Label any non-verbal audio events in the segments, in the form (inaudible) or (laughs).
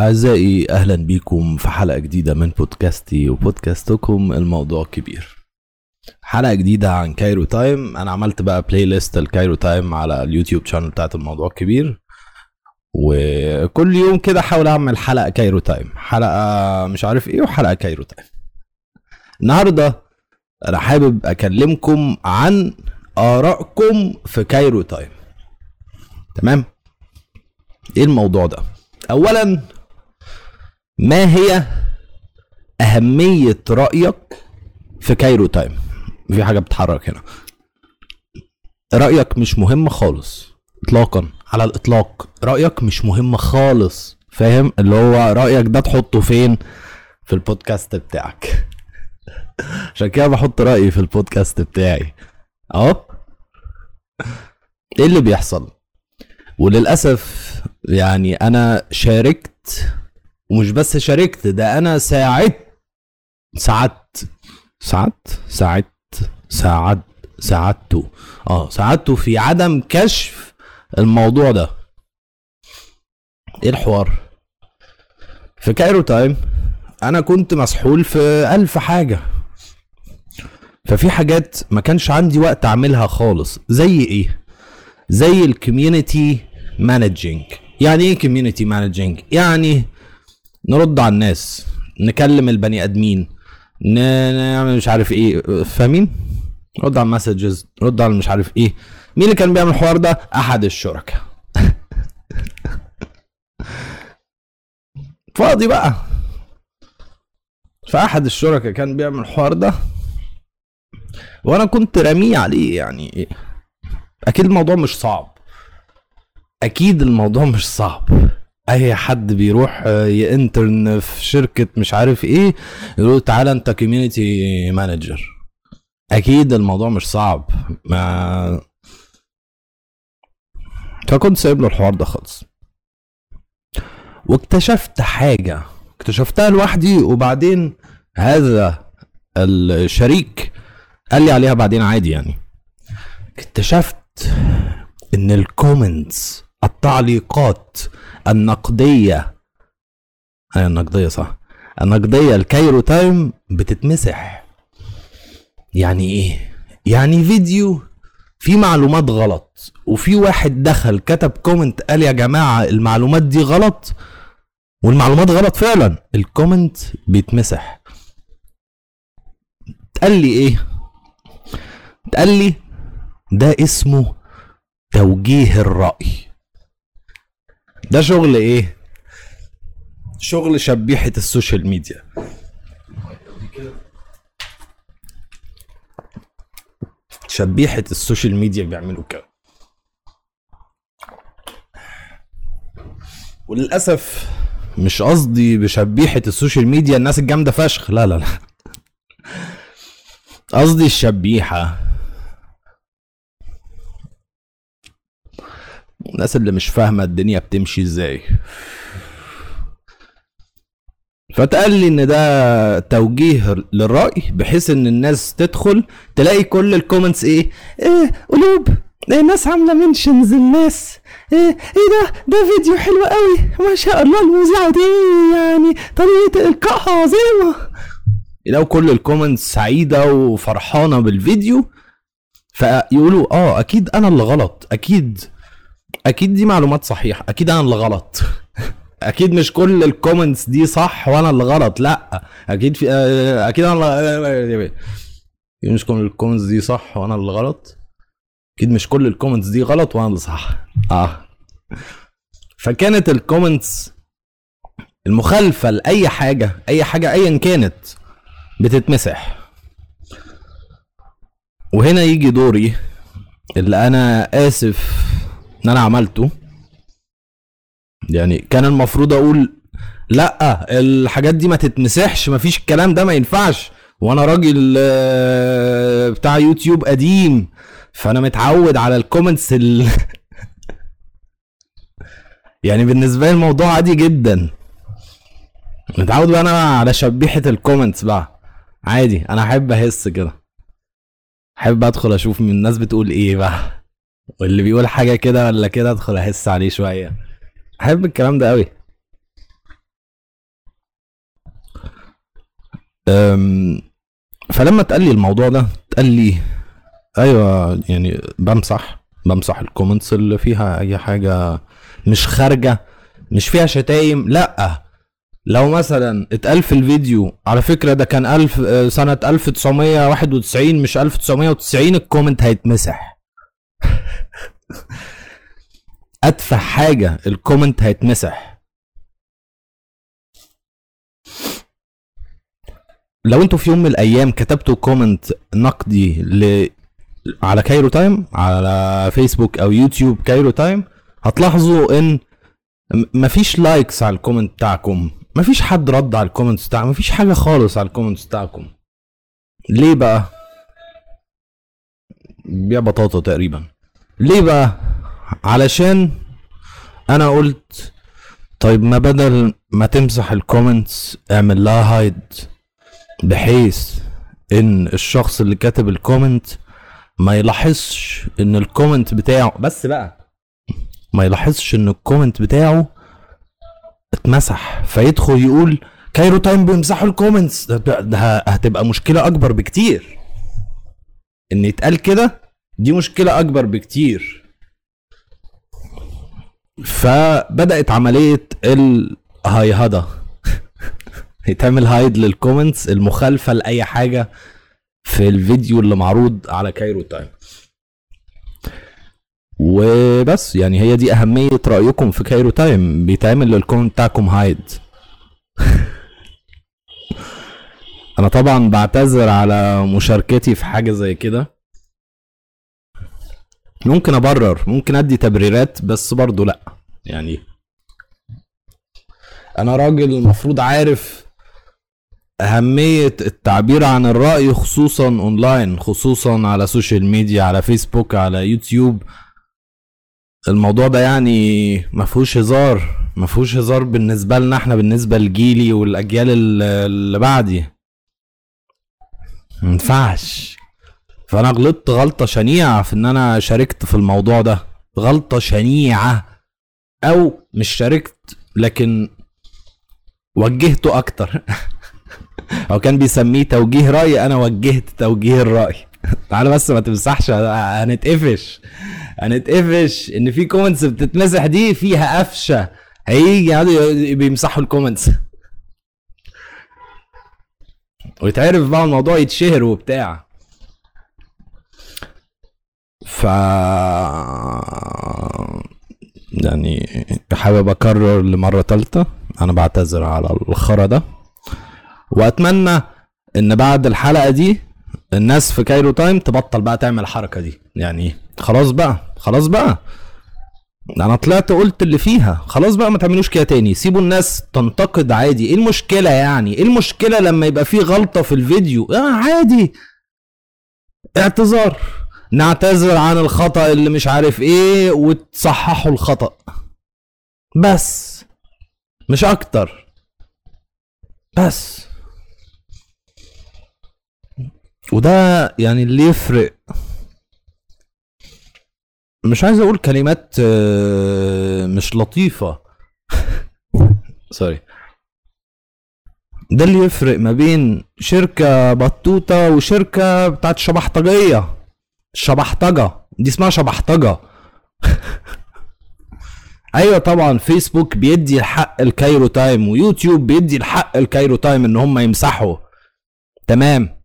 أعزائي أهلا بيكم في حلقة جديدة من بودكاستي وبودكاستكم الموضوع كبير. حلقة جديدة عن Cairo Time أنا عملت بقى playlist ال Cairo Time على ال YouTube channel بتاعت الموضوع كبير. وكل يوم كده أحاول أعمل حلقة Cairo Time حلقة مش عارف إيه وحلقة Cairo Time النهاردة أنا حابب أكلمكم عن آرائكم في Cairo Time تمام؟ إيه الموضوع ده؟ اولا ما هي أهمية رأيك في Cairo Time؟ في حاجة بتتحرك هنا. رأيك مش مهم خالص اطلاقا على الإطلاق. رأيك مش مهم خالص فاهم؟ اللي هو رأيك ده تحطه فين؟ في البودكاست بتاعك. (laughs) عشان كده بحط رأيي في البودكاست بتاعي. أهو. إيه اللي بيحصل؟ وللأسف يعني أنا شاركت ومش بس شاركت ده أنا ساعدت. ساعدت. ساعدت. ساعدت. ساعدت ساعدته. آه ساعدته في عدم كشف الموضوع ده. إيه الحوار؟ في Cairo Time أنا كنت مسحول في ألف حاجة. ففي حاجات ما كانش عندي وقت أعملها خالص. زي إيه؟ زي ال community managing يعني إيه community managing يعني نرد على الناس نكلم البني آدمين نعمل مش عارف إيه فاهمين؟ نرد على ال messages نرد على مش عارف إيه. مين اللي كان بيعمل الحوار ده؟ أحد الشركاء. (laughs) فاضي بقى. فأحد الشركاء كان بيعمل الحوار ده. وأنا كنت رميه عليه يعني؟ أكيد الموضوع مش صعب. أكيد الموضوع مش صعب. أي حد بيروح intern في شركة مش عارف إيه يقول تعالى أنت community manager أكيد الموضوع مش صعب. ما فكنت سايب له الحوار ده خالص. واكتشفت حاجة. اكتشفتها لوحدي وبعدين هذا الشريك قال لي عليها بعدين عادي يعني. اكتشفت إن ال comments التعليقات النقدية. هي النقدية صح. النقدية ال Cairo Time بتتمسح. يعني إيه؟ يعني فيديو فيه معلومات غلط وفي واحد دخل كتب comment قال يا جماعة المعلومات دي غلط والمعلومات غلط فعلا ال comment بيتمسح. تقال لي إيه؟ تقال لي ده اسمه توجيه الرأي. ده شغل إيه؟ شغل شبيحة السوشيال ميديا. شبيحة السوشيال ميديا بيعملوا كده. وللأسف مش قصدي بشبيحة السوشيال ميديا الناس الجامدة فشخ. لا لا لا. قصدي الشبيحة. الناس اللي مش فاهمة الدنيا بتمشي إزاي. فتقال لي ان ده توجيه للرأي بحيث ان الناس تدخل تلاقي كل ال comments إيه إيه قلوب إيه ناس عاملة mentions الناس إيه إيه ده ده فيديو حلو قوي ما شاء الله المذيعة دي يعني طريقة القائها عظيمة. يلاقوا كل ال comments سعيدة وفرحانة بالفيديو فيقولوا آه أكيد أنا اللي غلط أكيد أكيد دي معلومات صحيحة. أكيد أنا اللي غلط. (laughs) أكيد مش كل ال comments دي صح وأنا اللي غلط. لأ. أكيد في أكيد أنا اللي مش كل ال comments دي صح وأنا اللي غلط. أكيد مش كل ال comments دي غلط وأنا اللي صح. آه. فكانت ال comments المخالفة لأي حاجة أي حاجة ايا كانت بتتمسح. وهنا يجي دوري اللي أنا آسف إن أنا عملته. يعني كان المفروض أقول لأ الحاجات دي ما تتمسحش مفيش الكلام ده ما ينفعش. وأنا راجل بتاع يوتيوب قديم. فأنا متعود على ال comments ال... (laughs) يعني بالنسبة لي الموضوع عادي جدا. متعود بقى أنا على شبيحة ال comments بقى. عادي أنا أحب احس كده. أحب أدخل أشوف من الناس بتقول إيه بقى. واللي بيقول حاجة كده ولا كده ادخل احس عليه شوية. أحب الكلام ده قوي فلما اتقال لي الموضوع ده اتقال لي أيوه يعني بمسح بمسح ال comments اللي فيها أي حاجة مش خارجة مش فيها شتايم لأ. لو مثلا اتقال في الفيديو على فكرة ده كان ألف سنة 1991 مش 1990 ال comment هيتمسح. (laughs) اتفه حاجة ال comment هيتمسح. لو أنتوا في يوم من الأيام كتبتوا comment نقدي ل... على Cairo Time على فيسبوك أو يوتيوب Cairo Time هتلاحظوا إن مفيش likes على ال comment بتاعكم مفيش حد رد على ال comments بتاعكم مفيش حاجة خالص على ال comments بتاعكم. ليه بقى؟ بيع بطاطا تقريبا. ليه بقى؟ علشان أنا قلت طيب ما بدل ما تمسح ال comments اعمل لها hide بحيث إن الشخص اللي كاتب ال comment ما يلاحظش إن ال comment بتاعه بس بقى ما يلاحظش إن ال comment بتاعه اتمسح. فيدخل يقول Cairo Time بيمسحوا ال comments ده, هتبقى مشكلة أكبر بكتير. إن يتقال كده دي مشكلة أكبر بكتير. فبدأت عملية الهيهدة (laughs) يتعمل hide لل comments المخالفة لأي حاجة في الفيديو اللي معروض على Cairo Time. وبس يعني هي دي أهمية رأيكم في Cairo Time. بيتعمل لل comment بتاعكم hide. (laughs) أنا طبعا بعتذر على مشاركتي في حاجة زي كده. ممكن أبرر ممكن أدي تبريرات بس برضو لأ. يعني أنا راجل المفروض عارف أهمية التعبير عن الرأي خصوصا أونلاين خصوصا على social media على فيسبوك على يوتيوب. الموضوع ده يعني ما فيهوش هزار ما فيهوش هزار بالنسبة لنا إحنا بالنسبة لجيلي والأجيال ال- اللي بعدي. ما ينفعش. فأنا غلطت غلطة شنيعة في إن أنا شاركت في الموضوع ده. غلطة شنيعة. أو مش شاركت لكن وجهته أكتر. (laughs) هو كان بيسميه توجيه رأي أنا وجهت توجيه الرأي. (laughs) تعالى بس ما تمسحش هنتقفش. هنتقفش. إن في comments بتتمسح دي فيها قفشة. هيجي بيمسحوا ال comments ويتعرف بقى الموضوع يتشهر وبتاع. ف يعني حابب أكرر لمرة تالتة؟ أنا بعتذر على الخرا ده. وأتمنى إن بعد الحلقة دي الناس في Cairo Time تبطل بقى تعمل الحركه دي. يعني خلاص بقى خلاص بقى. أنا طلعت قلت اللي فيها. خلاص بقى ما تعملوش كده تاني. سيبوا الناس تنتقد عادي. إيه المشكلة يعني؟ إيه المشكلة لما يبقى في غلطة في الفيديو؟ آه عادي. اعتذار. نعتذر عن الخطأ اللي مش عارف إيه وتصححوا الخطأ. بس. مش أكتر. بس. وده يعني اللي يفرق. مش عايز أقول كلمات آه، مش لطيفة. (laughs) سوري ده اللي يفرق ما بين شركة بطوطة وشركة بتاعت شبحطجية. شبحطجة. دي اسمها شبحطجة. (laughs) أيوه طبعا فيسبوك بيدي الحق لـ Cairo Time ويوتيوب بيدي الحق لـ Cairo Time إن هم يمسحوا. تمام.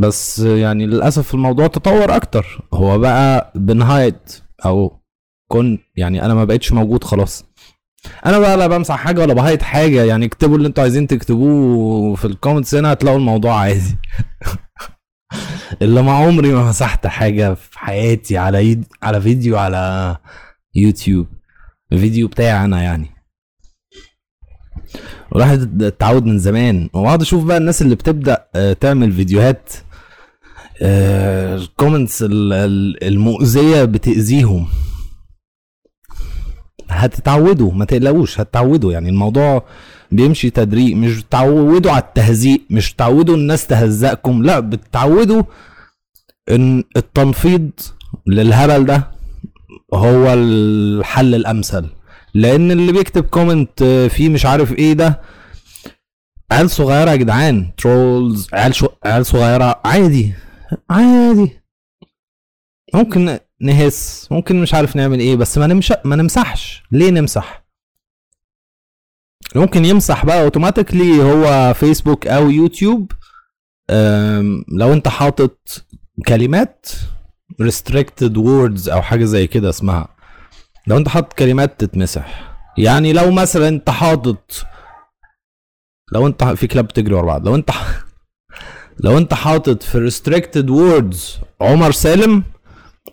بس يعني للأسف الموضوع تطور أكتر. هو بقى بنهايد أو كن يعني أنا ما بقتش موجود خلاص. أنا بقى لا بمسح حاجة ولا بهايد حاجة. يعني اكتبوا اللي أنتوا عايزين تكتبوه في ال comments هنا هتلاقوا الموضوع عادي. (laughs) اللي ما عمري ما مسحت حاجة في حياتي على يد... على فيديو على يوتيوب. فيديو بتاعي أنا يعني. الواحد اتعود من زمان. وبقعد أشوف بقى الناس اللي بتبدأ آه، تعمل فيديوهات آه، ال comments ال- ال- المؤذية بتأذيهم. هتتعودوا ما تقلقوش هتتعودوا. يعني الموضوع بيمشي تدريج مش بتعودوا على التهزيء مش بتعودوا الناس تهزقكم لا بتعودوا إن التنفيض للهبل ده هو الحل الأمثل. لأن اللي بيكتب comment فيه مش عارف إيه ده. عيال صغيرة يا جدعان. trolls عيال. عيال صغيرة. عادي عادي. ممكن نهس ممكن مش عارف نعمل إيه بس ما نمش ما نمسحش. ليه نمسح؟ ممكن يمسح بقى automatically هو فيسبوك أو يوتيوب لو أنت حاطط كلمات restricted words أو حاجة زي كده اسمها. لو انت حاطط كلمات تتمسح يعني لو مثلا انت حاطط لو انت في كلاب بتجري ورا بعض لو انت لو انت حاطط في restricted words عمر سالم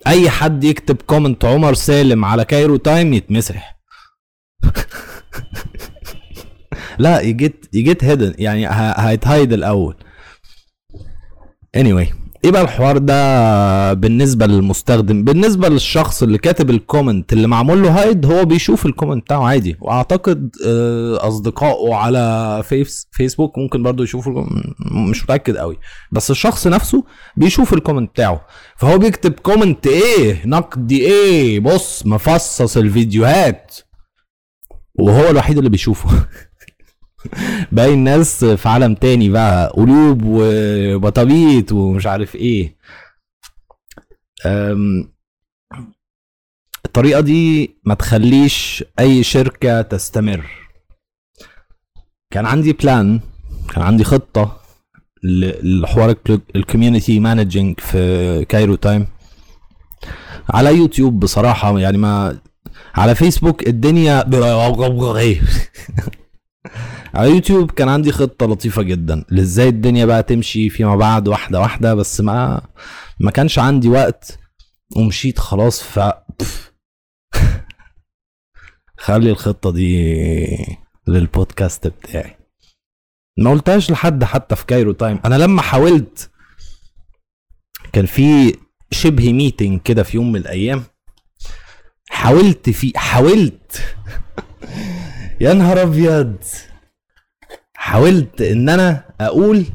أي حد يكتب comment عمر سالم على Cairo Time يتمسح. (laughs) لا it get it get hidden يعني هيت hide الأول. anyway. إيه بقى الحوار ده بالنسبة للمستخدم بالنسبة للشخص اللي كاتب ال comment اللي معمول له hide هو بيشوف ال comment بتاعه عادي. وأعتقد آه، أصدقائه على فيس فيسبوك ممكن برضو يشوفوا مش متأكد قوي. بس الشخص نفسه بيشوف ال comment بتاعه. فهو بيكتب comment إيه نقدي إيه بص مفصص الفيديوهات. وهو الوحيد اللي بيشوفه. (laughs) (laughs) باقي الناس في عالم تاني بقى قلوب وبطابيط ومش عارف إيه. الطريقة دي ما تخليش أي شركة تستمر. كان عندي plan كان عندي خطة لحوار ال community managing في Cairo Time. على يوتيوب بصراحة يعني ما على فيسبوك الدنيا (laughs) على يوتيوب كان عندي خطة لطيفة جدا. لإزاي الدنيا بقى تمشي فيما بعد واحدة واحدة بس ما ما كانش عندي وقت ومشيت خلاص. ف (laughs) خلي الخطة دي للبودكاست بتاعي. ما قلتهاش لحد حتى في Cairo Time. أنا لما حاولت كان في شبه meeting كده في يوم من الأيام. حاولت في حاولت يا نهار أبيض. حاولت إن أنا أقول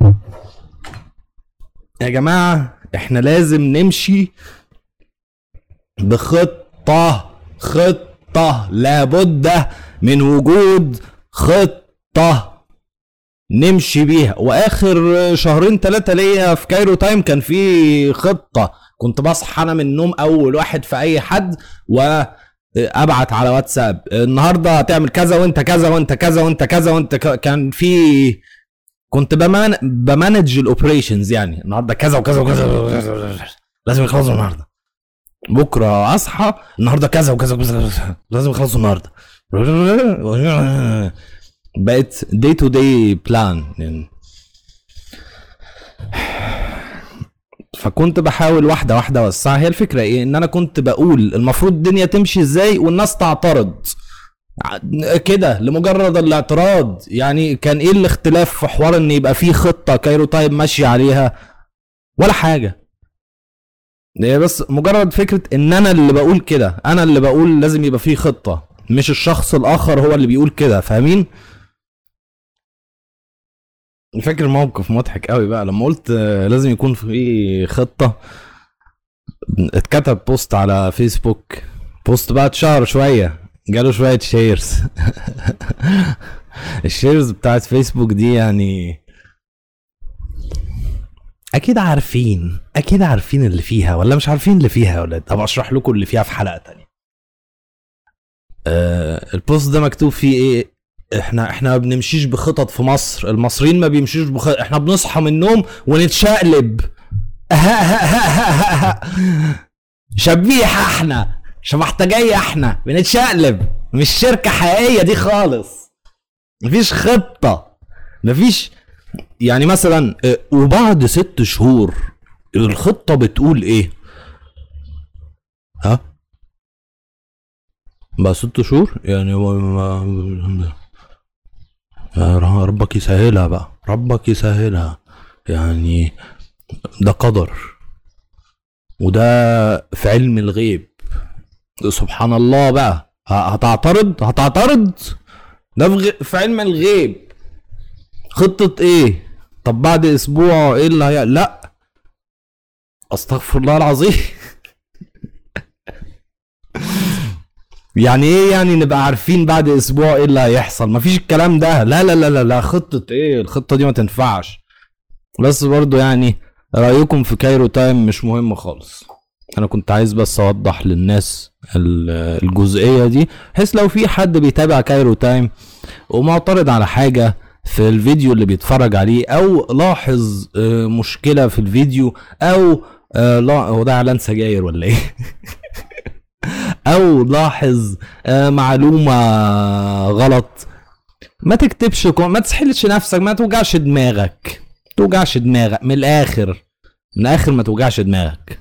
يا جماعة إحنا لازم نمشي بخطة خطة لابد من وجود خطة نمشي بيها. وآخر شهرين ثلاثة ليا في Cairo Time كان في خطة. كنت بصحى أنا من النوم أول واحد في أي حد و ابعت على واتساب النهارده هتعمل كذا وانت كذا وانت كذا وانت كذا وانت كان في كنت ب man ب manage ال operations يعني النهارده كذا وكذا وكذا لازم يخلصوا النهارده. بكره اصحى النهارده كذا وكذا وكذا لازم يخلصوا النهارده. بقت day to day plan يعني فكنت بحاول واحدة واحدة أوسعها. هي الفكرة إيه؟ إن أنا كنت بقول المفروض الدنيا تمشي إزاي والناس تعترض. كده لمجرد الاعتراض. يعني كان إيه الاختلاف في حوار إن يبقى في خطة Cairo Time ماشي عليها؟ ولا حاجة. هي بس مجرد فكرة إن أنا اللي بقول كده. أنا اللي بقول لازم يبقى في خطة. مش الشخص الآخر هو اللي بيقول كده. فاهمين؟ فاكر موقف مضحك قوي بقى لما قلت لازم يكون في خطة. اتكتب post على فيسبوك post بقى اتشهر شوية جاله شوية shares (laughs) ال shares بتاعت فيسبوك دي يعني أكيد عارفين أكيد عارفين اللي فيها ولا مش عارفين اللي فيها ولا طب أشرح لكم اللي فيها في حلقة تانية. أه البوست ده مكتوب فيه إيه؟ إحنا إحنا ما بنمشيش بخطط في مصر. المصريين ما بيمشيش بخطط إحنا بنصحى من النوم ونتشقلب. شبيحة إحنا شبحتجية إحنا بنتشقلب. مش شركة حقيقية دي خالص. مفيش خطة. مفيش يعني مثلا وبعد ست شهور الخطة بتقول إيه؟ ها؟ بقى ست شهور؟ يعني ربك يسهلها بقى. ربك يسهلها. يعني ده قدر. وده في علم الغيب. سبحان الله بقى. هتعترض؟ هتعترض. ده في علم الغيب. خطة إيه؟ طب بعد أسبوع إيه اللي هي لا. أستغفر الله العظيم. (laughs) يعني إيه يعني نبقى عارفين بعد أسبوع إيه اللي هيحصل؟ مفيش الكلام ده. لا لا لا لا, لا خطة إيه؟ الخطة دي ما تنفعش. بس برضو يعني رأيكم في Cairo Time مش مهم خالص. أنا كنت عايز بس أوضح للناس الجزئية دي بحيث لو في حد بيتابع Cairo Time ومعترض على حاجة في الفيديو اللي بيتفرج عليه أو لاحظ آه، مشكلة في الفيديو أو آه، لا هو ده إعلان سجاير ولا إيه؟ (laughs) أو لاحظ آه، معلومة غلط. ما تكتبش ما تسحلش نفسك ما توجعش دماغك. توجعش دماغك. من الآخر. من الآخر ما توجعش دماغك.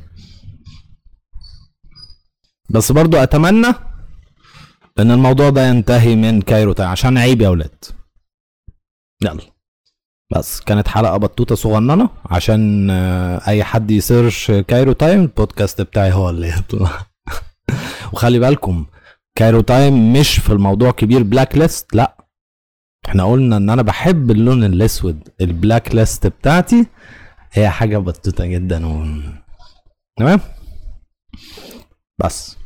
بس برضو أتمنى إن الموضوع ده ينتهي من Cairo عشان عيب يا ولاد. يلا. بس كانت حلقة بطوطة صغننة عشان آه، أي حد ي search Cairo Time البودكاست بتاعي هو اللي يطلع. (laughs) وخلي بالكم Cairo Time مش في الموضوع كبير blacklist لا. إحنا قلنا إن أنا بحب اللون الأسود البلاك ليست بتاعتي هي حاجة بطوطه جدا و... تمام؟ بس.